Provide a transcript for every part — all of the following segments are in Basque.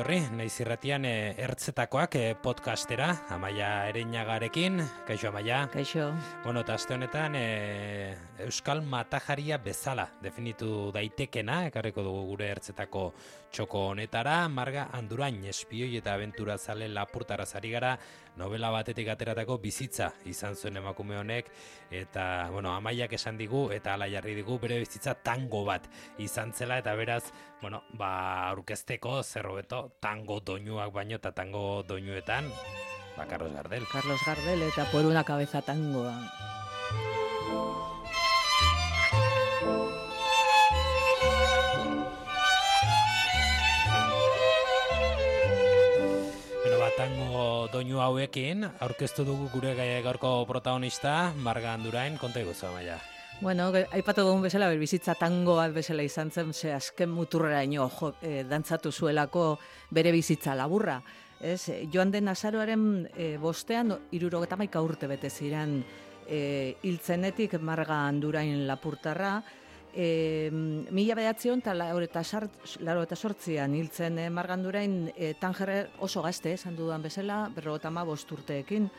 etorri, naiz irratian e, ertzetakoak e, podcastera, Amaia Ereñagarekin. Kaixo Amaia. Kaixo. Bueno, eta aste honetan e, Euskal Matajaria bezala definitu daitekena, ekarriko dugu gure ertzetako txoko honetara, Marga Andurain espioi eta aventura zale lapurtara zari gara, novela batetik ateratako bizitza izan zuen emakume honek, eta, bueno, Amaiak esan digu, eta ala jarri digu, bere bizitza tango bat izan zela, eta beraz, bueno, ba, aurkezteko zerrobeto tango doinuak baino eta tango doinuetan ba Carlos Gardel. Carlos Gardel eta por una cabeza tangoa. Bueno, ba, tango doinu hauekin aurkeztu dugu gure gaurko protagonista Marga Andurain, konta iguzu, Amaia. Bueno, aipatu dugun bezala, bizitza tango bat bezala izan zen, ze azken muturrera ino, jo, e, dantzatu zuelako bere bizitza laburra. Ez, joan den azaroaren e, bostean, irurogeta maika urte bete ziren e, hiltzenetik marga handurain lapurtarra, e, mila behatzion eta laro eta sortzian hiltzen e, marga handurain e, tangerre oso gazte, esan dudan bezala, berro eta ma bosturteekin,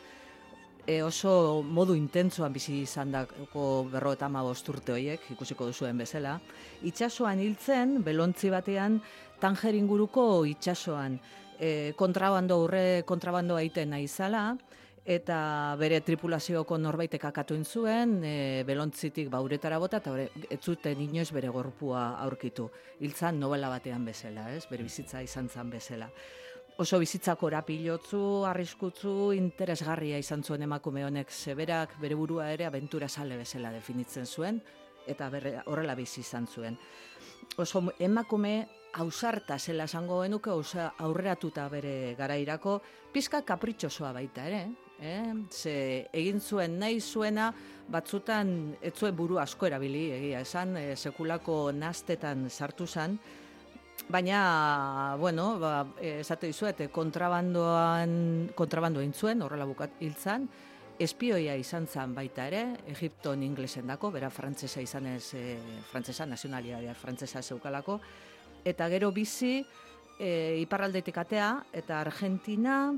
e, oso modu intentzuan bizi izan dako berro eta urte horiek, ikusiko duzuen bezala. Itxasoan hiltzen, belontzi batean, tanger inguruko itxasoan, e, kontrabando urre kontrabando aiten nahi zala, eta bere tripulazioko norbaitek akatu zuen, e, belontzitik bauretara bota, eta bere, ez zuten inoiz bere gorpua aurkitu. Hiltzan novela batean bezala, ez? bere bizitza izan zan bezala oso bizitzako orapilotzu, arriskutzu, interesgarria izan zuen emakume honek zeberak bere burua ere abentura sale bezala definitzen zuen eta berre, horrela bizi izan zuen. Oso emakume ausarta zela esango genuke aurreratuta bere garairako pizka kapritxosoa baita ere, eh? Ze egin zuen nahi zuena batzutan ez zuen buru asko erabili, egia esan, e, sekulako nastetan sartu zen, Baina, bueno, ba, esate dizuet, kontrabandoan, kontrabando intzuen, horrela bukat hiltzan, espioia izan zan baita ere, Egipton inglesen dako, bera frantzesa izan ez, e, frantzesa, nazionalitatea frantzesa zeukalako, eta gero bizi, e, iparraldetik atea, eta Argentina,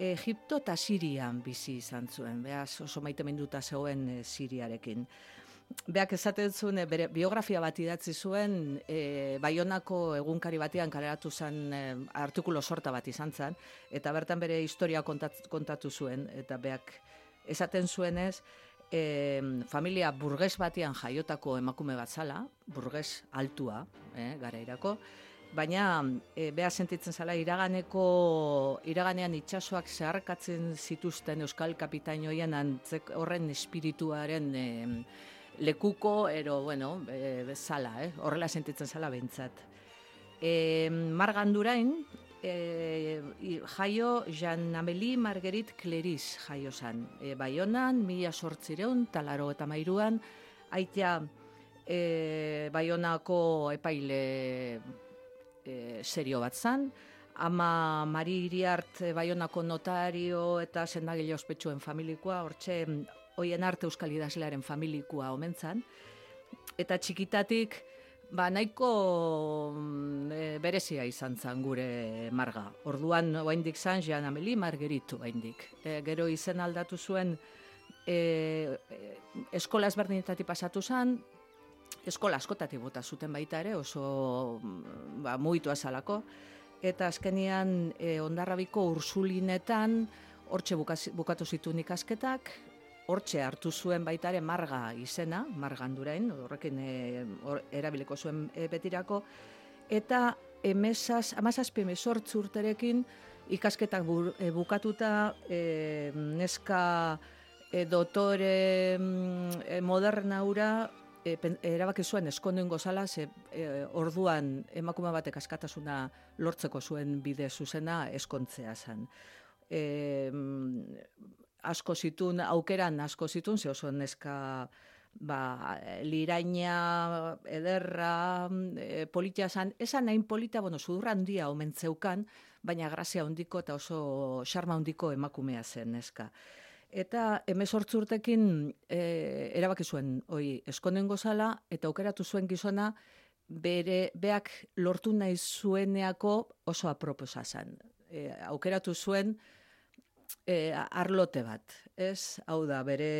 Egipto eta Sirian bizi izan zuen, behaz oso maite menduta zegoen e, Siriarekin beak esaten zuen, eh, bere biografia bat idatzi zuen, e, Baionako egunkari batean kaleratu zen e, artikulo sorta bat izan zen, eta bertan bere historia kontatu zuen, eta beak esaten zuenez, e, familia burges batean jaiotako emakume bat zala, burges altua, e, gara irako, baina e, beha sentitzen zala iraganeko iraganean itsasoak zeharkatzen zituzten Euskal Kapitainoien antzek horren espirituaren e, lekuko, ero, bueno, bezala, eh? horrela sentitzen zala bentsat. E, margandurain, e, jaio Jean Amélie Marguerite Cleris jaio zan. E, Baionan, mila sortzireun, talaro eta mairuan, aitea e, Baionako epaile e, serio bat zan, ama Mari Iriart Baionako notario eta sendagile ospetsuen familikoa, hortxe hoien arte euskal idazlearen familikua omentzan, eta txikitatik, ba, nahiko mm, e, berezia izan zen gure marga. Orduan, oaindik zan, Jean Amelie Margeritu oaindik. E, gero izen aldatu zuen, e, e, eskola ezberdinetatik pasatu zen, eskola askotatik bota zuten baita ere, oso mm, ba, mugitu azalako, eta azkenian e, ondarrabiko ursulinetan, hortxe bukatu zituen ikasketak, hortxe hartu zuen baitare marga izena, margandurain, horrekin e, erabileko zuen e, betirako, eta emesaz, amazazpi emezortz urterekin ikasketak e, bukatuta e, neska e, dotore e, modernaura e, erabaki zuen eskondoen gozala, ze e, orduan emakume batek askatasuna lortzeko zuen bide zuzena eskontzea zen. E, asko zitun, aukeran asko zitun, ze oso neska ba, liraina, ederra, e, politia zan, esan nahin polita, bueno, sudurra handia omen zeukan, baina grazia handiko eta oso xarma handiko emakumea zen neska. Eta emezortzu urtekin e, erabaki zuen, oi, eskonen gozala, eta aukeratu zuen gizona, bere beak lortu nahi zueneako oso aproposa zen. E, aukeratu zuen e, arlote bat, ez? Hau da, bere,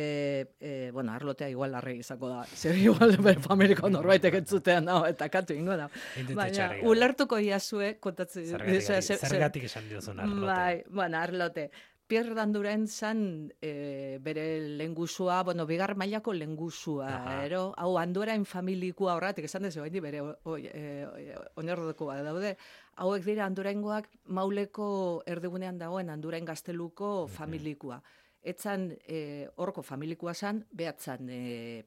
e, bueno, arlotea igual arre izango da, zer igual bere familiko norbaitek entzutean no, eta katu ingo da. Baina, ulertuko iazue, kontatzen. Zergatik esan diozun arlote. Bai, bueno, arlote. Pierre Danduren zan e, bere lengusua, bueno, bigar mailako lengusua, ero? Hau, anduerain familikua horretik, esan dezu, bere oinordoko daude. Hauek dira anduraingoak mauleko erdigunean dagoen andurain gazteluko familikua. Etzan, e, horko familikua zan, behatzan, e,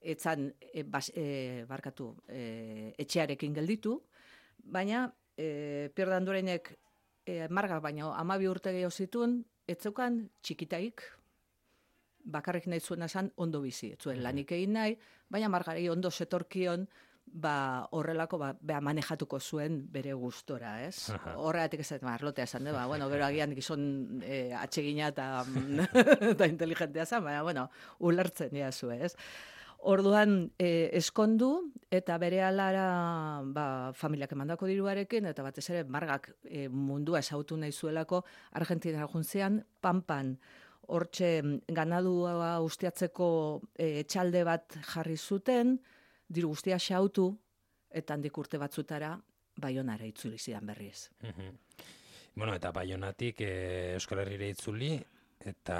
etzan, e, bas, e, barkatu, e, etxearekin gelditu, baina, e, Pierre Dandurenek e, marga baina amabi urte gehiago zituen, etzeukan txikitaik, bakarrik nahi zuen esan ondo bizi, etzuen lanik egin nahi, baina margari ondo setorkion, ba horrelako ba bea manejatuko zuen bere gustora, ez? Horregatik ez da arlotea esan ba bueno, gero agian gizon e, atsegina eta eta inteligentea zen, baina bueno, ulertzen dira zu, ez? Orduan e, eskondu eta bere alara ba, familiak emandako diruarekin eta batez ere margak e, mundua esautu nahi zuelako Argentina juntzean panpan hortxe ganadua ustiatzeko e, etxalde bat jarri zuten, diru guztia xautu eta handik urte batzutara baionara itzuli zidan berriz. Bueno, eta baionatik e, Euskal Herriera itzuli, eta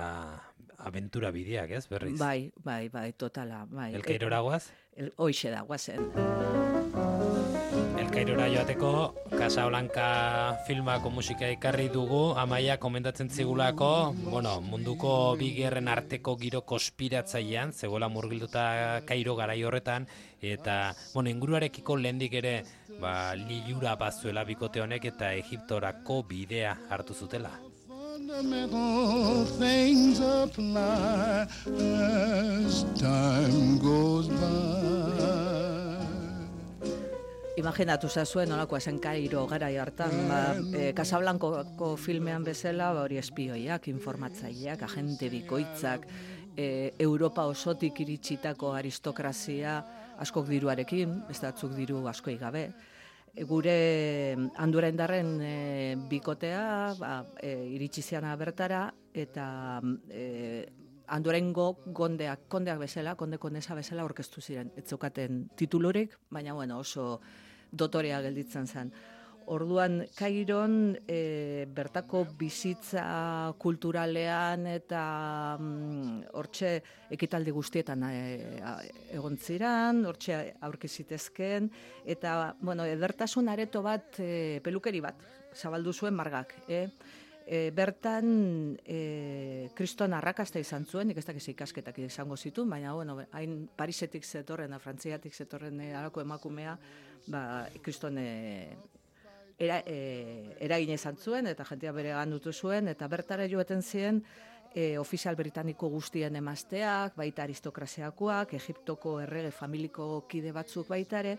aventura bideak, ez, berriz? Bai, bai, bai, totala, bai. Elkairora guaz? El, hoixe da, guazen. Elkairora joateko, Casa Blanca filmako musika ikarri dugu, amaia komentatzen zigulako, bueno, munduko bigerren arteko giro konspiratzailean, zegoela murgilduta Kairo garai horretan, eta, bueno, inguruarekiko lehendik ere, ba, lilura bazuela bikote honek eta Egiptorako bidea hartu zutela apply as time goes by. Imaginatu zazuen nolako esen kairo gara hartan, ba, e, Casablancoko filmean bezala, ba, hori espioiak, informatzaileak, agente bikoitzak, e, Europa osotik iritsitako aristokrazia askok diruarekin, ez datzuk diru askoi gabe, gure andura indarren e, bikotea ba, e, iritsi ziana bertara eta e, andurengo gondeak, kondeak bezala, konde kondesa bezala orkestu ziren. Ez titulurik, baina bueno, oso dotorea gelditzen zen. Orduan, Kairon e, bertako bizitza kulturalean eta mm, hortxe ekitaldi guztietan e, egon ziran, hortxe aurkezitezken, eta, bueno, edertasun areto bat, e, pelukeri bat, zabaldu zuen margak, e? E, bertan e, kriston arrakasta izan zuen, nik ez dakiz ikasketak izango zituen, baina bueno, hain Parisetik zetorren, frantziatik zetorren e, arako emakumea, ba, kriston e, era, e, eragin izan zuen eta jentia bere gandutu zuen eta bertara joeten ziren e, ofizial britaniko guztien emazteak, baita aristokraziakoak, Egiptoko errege familiko kide batzuk baitare,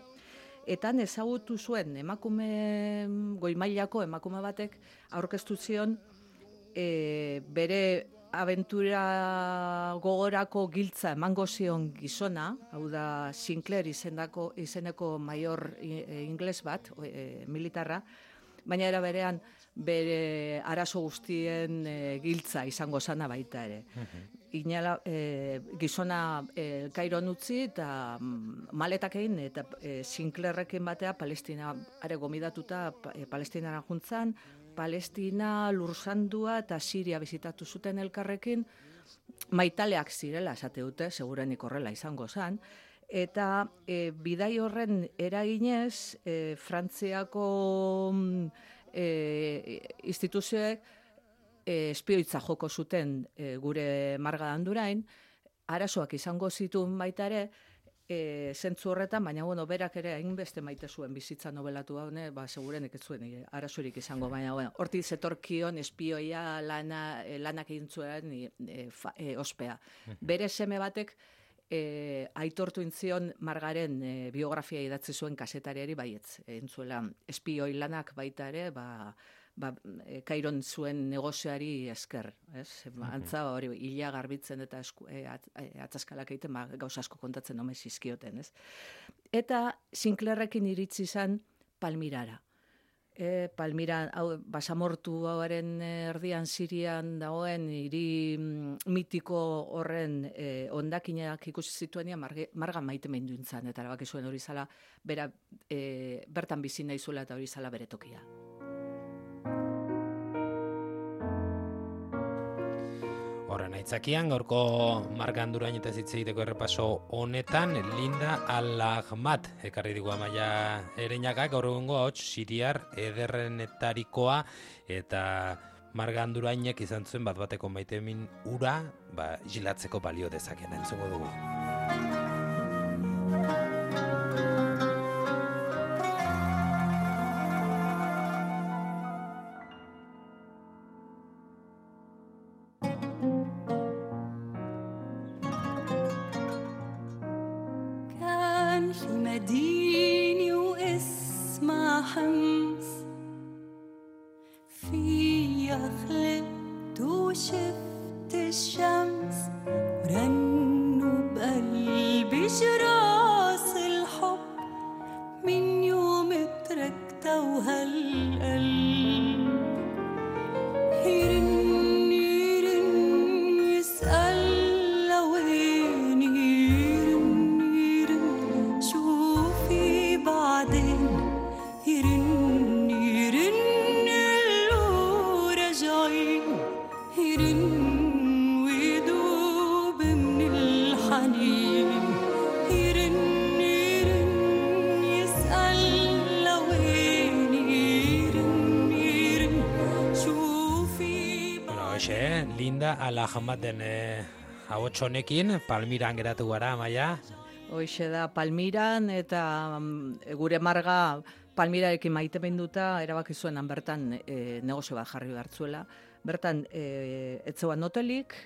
eta ezagutu zuen emakume goimailako emakume batek aurkeztu zion e, bere aventura gogorako giltza emango zion gizona, hau da Sinclair izendako, izeneko maior e, ingles bat, e, militarra, baina era berean bere arazo guztien e, giltza izango sana baita ere. Inala, e, gizona e, Kairo nutzi eta mm, maletak egin eta e, Sinclairrekin batea Palestina are gomidatuta e, Palestinara juntzan, Palestina, Lursandua eta Siria bizitatu zuten elkarrekin, maitaleak zirela, esate dute, segurenik horrela izango zen, eta e, bidai horren eraginez, e, Frantziako e, instituzioek e, espioitza joko zuten e, gure marga handurain, arazoak izango zituen baita ere, e, zentzu horretan, baina bueno, berak ere hainbeste maite zuen bizitza nobelatu hone, ba, segurenek ez zuen e, arazurik izango, baina bueno, horti zetorkion espioia lana, e, lanak egin zuen e, e, ospea. Bere seme batek e, aitortu intzion margaren e, biografia idatzi zuen kasetariari baietz, entzuela espioi lanak baita ere, ba, ba, e, kairon zuen negozioari esker, ez? Ba, antza hori ila garbitzen eta esku, e, at, atzaskalak egiten ba, gauza asko kontatzen ome zizkioten, ez? Eta Sinclairrekin iritsi izan Palmirara. E, Palmira, hau, basamortu hauaren erdian Sirian dagoen hiri mm, mitiko horren e, ondakinak ikusi zituenia marga maite meindu eta erabaki zuen hori zala, bera, e, bertan bizi nahi eta hori zala bere tokia. Horren aitzakian, gaurko margandurain eta zitzeiteko errepaso honetan, Linda Al-Ahmad, ekarri digu amaia erenaka, gaur egungo hau siriar ederrenetarikoa, eta margandurainek izan zuen bat bateko maite ura, ba, jilatzeko balio dezaken, entzuko dugu. Ala jamaten e, hau txonekin, Palmiran geratu gara, maia? Hoixe da, Palmiran eta mm, gure marga Palmirarekin maite duta erabaki zuen bertan e, negozio bat jarri hartzuela. Bertan, e, etzeuan hotelik,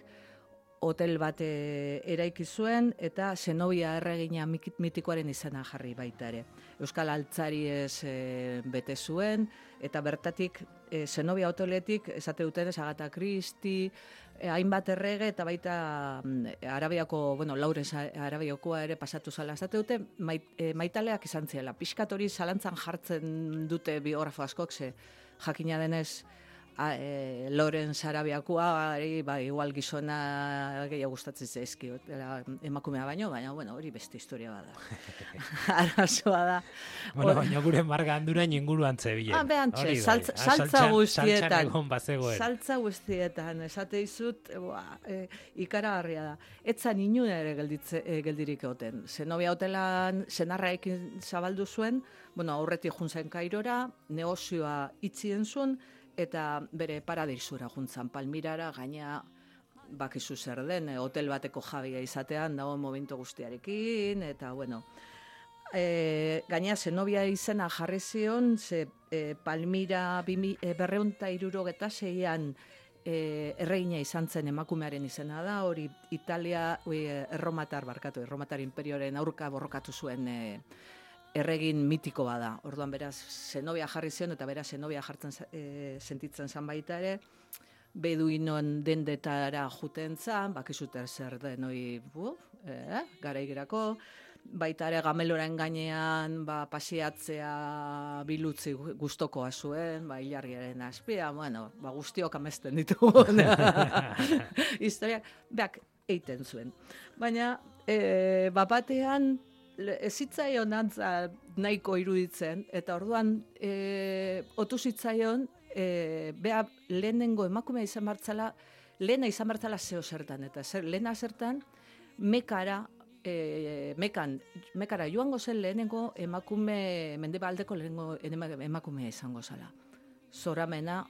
hotel bat eraiki zuen eta Zenobia erregina mitikoaren izena jarri baita ere. Euskal Altzari ez e, bete zuen eta bertatik e, Zenobia hoteletik esate duten ez Agata Kristi, e, hainbat errege eta baita mm, Arabiako, bueno, Laurens Arabiakoa ere pasatu zala. Zate dute, mait, e, maitaleak izan ziela. Piskatori zalantzan jartzen dute biografo askok, ze jakina denez, a, e, Loren Sarabiakoa, ba, igual gizona gehiago gustatzen zaizki, emakumea baino, baina, bueno, hori beste historia bada. Arazoa da. Bueno, baina gure marga handurain inguruan zebilen. Ah, behantxe, bai. saltza, ah, saltza guztietan. Saltza guztietan, esate izut, e, ikara harria da. Etzan inun ere gelditze, e, geldirik egoten. Zenobia hotelan, zenarra ekin zabaldu zuen, bueno, aurretik juntzen kairora, negozioa itzien zuen, eta bere paradisura juntzan. Palmirara gaina bakizu zer den eh, hotel bateko jabia izatean dago momentu guztiarekin eta bueno. E, gaina zenobia izena jarri zion ze e, Palmira e, berreunta irurogeta zeian e, erreina izan zen emakumearen izena da, hori Italia e, erromatar barkatu, erromatar imperioaren aurka borrokatu zuen e, erregin mitiko bada. Orduan beraz zenobia jarri zion eta beraz zenobia jartzen e, sentitzen zan baita ere beduinon dendetara juten zan, bakizute zer den hori bu, eh, garaigerako, baita ere gameloren gainean ba, pasiatzea bilutzi gustokoa zuen, ba, ilargiaren azpia, bueno, ba, guztiok amesten ditu. Historia, beak, eiten zuen. Baina, e, bapatean, ez zitzaion antza nahiko iruditzen, eta orduan e, otu zitzaion, e, beha lehenengo emakumea izan martzala, lehena izan martzala zeo zertan, eta zer, lehena zertan, mekara, e, mekan, mekara joango zen lehenengo emakume, mendebaldeko lehenengo emakumea izango zala. Zoramena,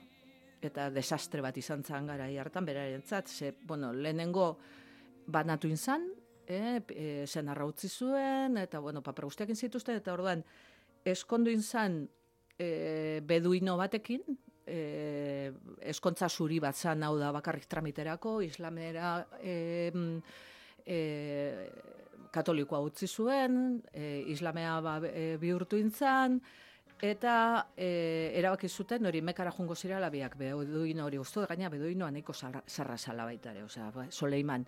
eta desastre bat izan zan gara hartan beraren zat, ze, bueno, lehenengo banatu inzan, e, e, zen arrautzi zuen, eta, bueno, papera guztiak zituzten, eta orduan, eskondu inzan e, beduino batekin, e, eskontza zuri bat zan hau da bakarrik tramiterako, islamera e, e, katolikoa utzi zuen, e, islamea ba, e, bihurtu intzan, Eta e, erabaki zuten hori mekara jungo zirela biak beduin hori guztu, gaina beduinoa nahiko zarra zala baita ere, osea, ba, Soleiman.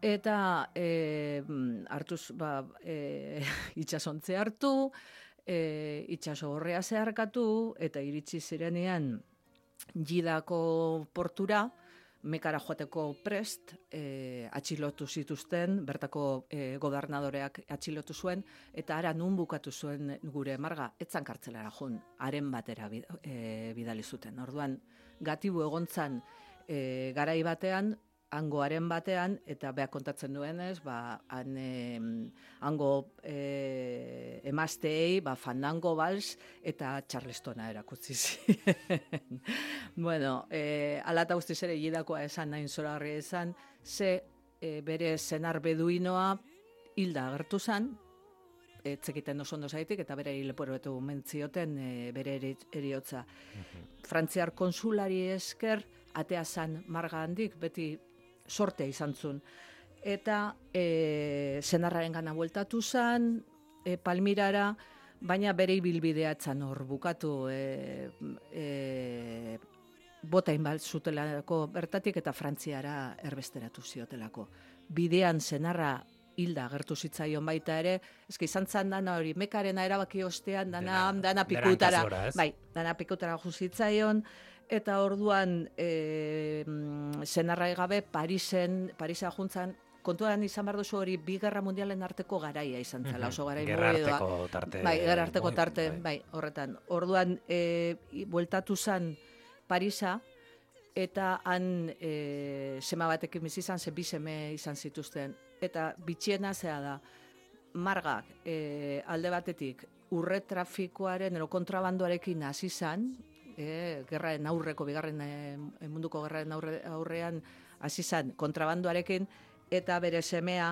Eta e, hartuz, ba, e, itxasontze hartu, e, itxaso horrea zeharkatu, eta iritsi zirenean jidako portura, mekara joateko prest, e, atxilotu zituzten, bertako e, gobernadoreak atxilotu zuen, eta ara nun bukatu zuen gure marga, etzan kartzelara jun, haren batera e, bidali zuten. Orduan, gatibu egontzan e, garai batean, angoaren batean, eta beha kontatzen duenez, ba, han, hango e, emazteei, ba, fandango bals, eta charlestona erakutzi bueno, e, alata guztiz ere jidakoa esan nahin zora esan, ze e, bere zenar beduinoa hilda agertu zan, etzekiten oso ondo zaitik, eta bere lepoero betu mentzioten e, bere eriotza. Frantziar konsulari esker, atea zan marga handik, beti sortea izan zuen. Eta e, zenarraren gana bueltatu zen, e, Palmirara, baina bere ibilbidea etzan hor bukatu e, e, botain bat zutelako bertatik eta Frantziara erbesteratu ziotelako. Bidean zenarra hilda agertu zitzaion baita ere, eski izan zan dana hori, mekarena erabaki ostean, dana, dana, dana pikutara, bai, dana pikutara zitzaion, eta orduan e, zenarra egabe Parisen, Parisa juntzan, kontuan izan behar duzu hori bi gerra mundialen arteko garaia izan zela, oso garai Gerra arteko tarte. Bai, gerra arteko tarte, bai. bai, horretan. Orduan, e, bueltatu zan Parisa, eta han e, sema batekin bizi izan, ze bizeme izan zituzten. Eta bitxiena zea da, margak e, alde batetik, urre trafikoaren, ero kontrabandoarekin hasi izan, e, gerraren aurreko, bigarren e, munduko gerraren aurre, aurrean, hasi zan kontrabandoarekin, eta bere semea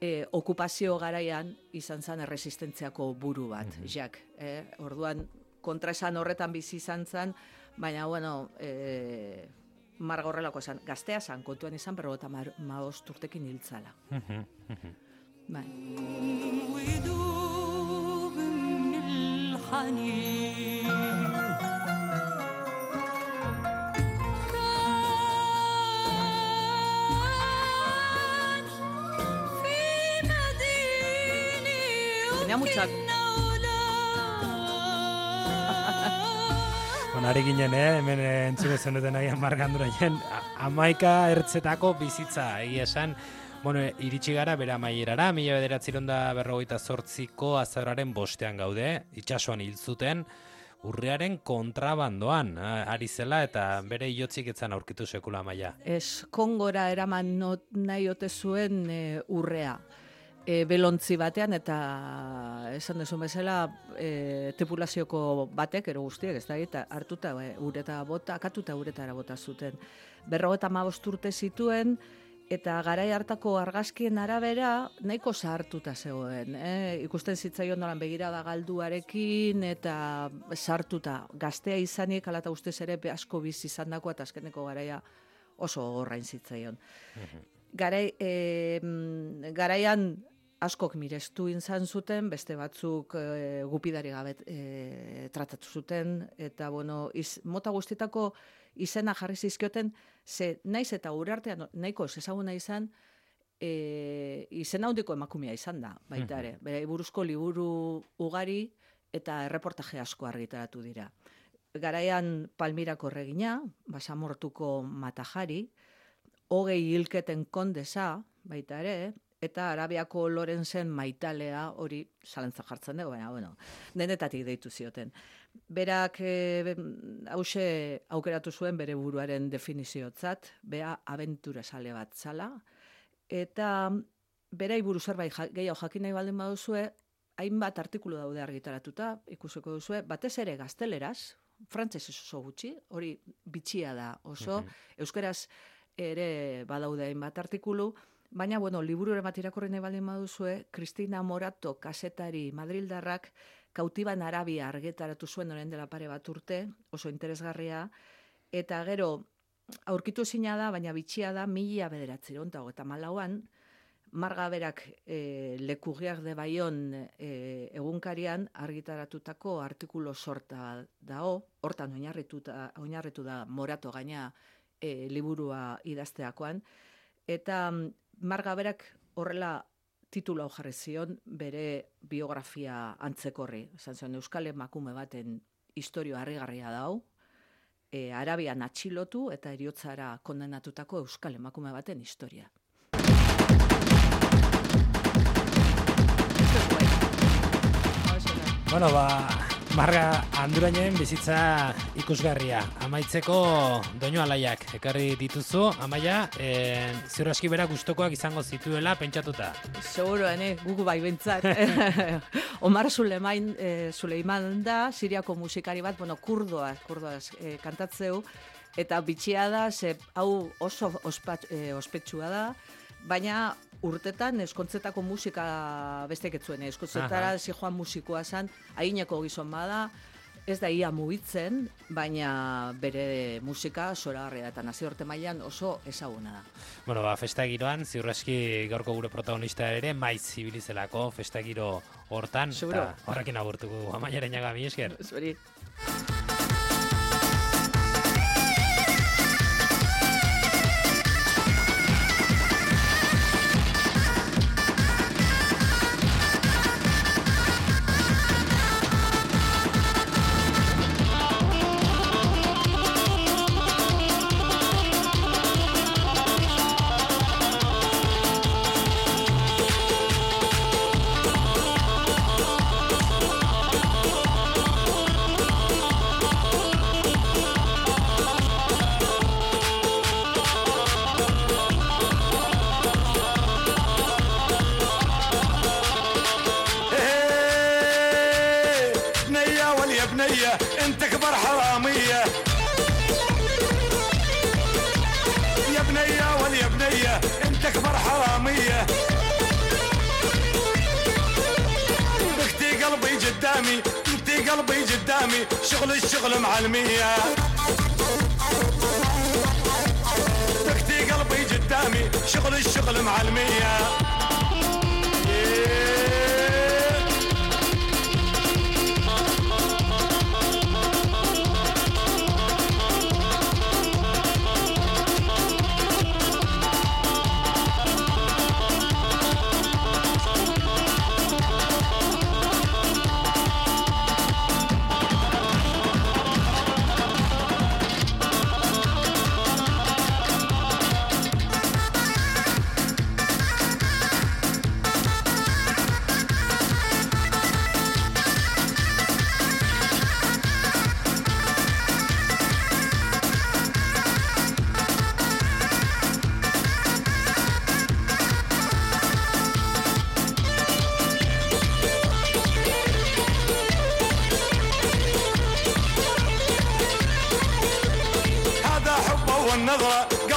e, okupazio garaian izan zen erresistentziako buru bat, mm jak. E, orduan, kontra esan horretan bizi izan zen, baina, bueno, e, margorrelako esan, gaztea zan, kontuan izan, pero eta maoz turtekin hiltzala. bai. tenía mucha... Bueno, ari ginen, eh? hemen entzune zenuten agian margandura amaika ertzetako bizitza, egia esan, bueno, iritsi gara, bera maierara, mila bederatzironda berrogeita zortziko azararen bostean gaude, itxasuan hil zuten, urrearen kontrabandoan, ari zela eta bere iotzik etzan aurkitu sekula maia. Ez, kongora eraman nahi ote zuen e, urrea e, belontzi batean eta esan desun bezala e, tripulazioko batek ero guztiek ez da eta hartuta e, ureta bota akatuta uretara bota zuten berro eta urte zituen eta garai hartako argazkien arabera nahiko sartuta zegoen e, ikusten zitzaion nolan begirada galduarekin eta sartuta gaztea izanik alata ustez ere asko bizi izandako eta azkeneko garaia oso gorrain zitzaion. Mhm. Garai, e, garaian askok mirestu izan zuten, beste batzuk e, gupidari gabe e, tratatu zuten, eta bueno, iz, mota guztietako izena jarri zizkioten, ze naiz eta gure artean nahiko ezaguna izan, e, izena hundiko emakumea izan da, baita ere. Bera, iburuzko liburu ugari eta erreportaje asko argitaratu dira. Garaian Palmirako regina, basamortuko matajari, hogei hilketen kondesa, baita ere, eta Arabiako Lorenzen maitalea hori zalantza jartzen dugu, baina, bueno, denetatik deitu zioten. Berak e, hause aukeratu zuen bere buruaren definiziotzat, bea abentura sale bat zala, eta bera iburu zerbait gehiago jakin nahi baldin baduzue, hainbat artikulu daude argitaratuta, ikusiko duzue, batez ere gazteleraz, frantzez oso gutxi, hori bitxia da oso, euskaraz ere badaude hainbat artikulu, Baina, bueno, liburu ere bat irakurri nahi baldin baduzue, Cristina Morato kasetari Madrildarrak kautiban Arabia argetaratu zuen orain dela pare bat urte, oso interesgarria, eta gero, aurkitu zina da, baina bitxia da, mila bederatzi eta malauan, Marga berak e, lekurriak de baion e, egunkarian argitaratutako artikulo sorta dao, hortan oinarritu da morato gaina e, liburua idazteakoan, eta Marga berak horrela titula jarri zion bere biografia antzekorri. Esan zion Euskal emakume baten historio harrigarria dau, e, Arabian atxilotu eta eriotzara kondenatutako Euskal emakume baten historia. Bueno, ba, Marga Andurainen bizitza ikusgarria. Amaitzeko doinu alaiak ekarri dituzu. Amaia, e, ziur aski berak gustokoak izango zituela pentsatuta. Seguro, ene, gugu bai bentzat. Omar Suleiman, e, Suleiman da, siriako musikari bat, bueno, kurdoa, kurdoa e, kantatzeu, eta bitxia da, ze, hau oso ospat, e, ospetsua da, baina urtetan eskontzetako musika bestek etzuen, eskontzetara zi joan musikoa zan, haineko gizon bada, ez da ia mugitzen, baina bere musika zora harria eta nazi orte mailan oso ezaguna da. Bueno, ba, festa giroan, ziurraski gaurko gure protagonista ere, maiz zibilizelako festa giro hortan, eta horrekin agurtuko amainaren jaga mi esker. Zuri. شغل الشغل معلمية تكتي قلبي قدامي شغل الشغل معلمية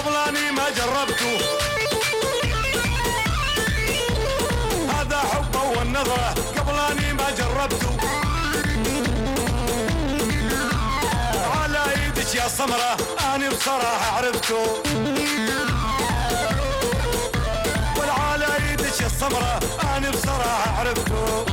طبلاني ما جربته. هذا حب والنظرة قبلاني ما جربته. على إيدك يا سمرة اني بصراحة عرفته. والعلى إيدك يا سمرة اني بصراحة عرفته.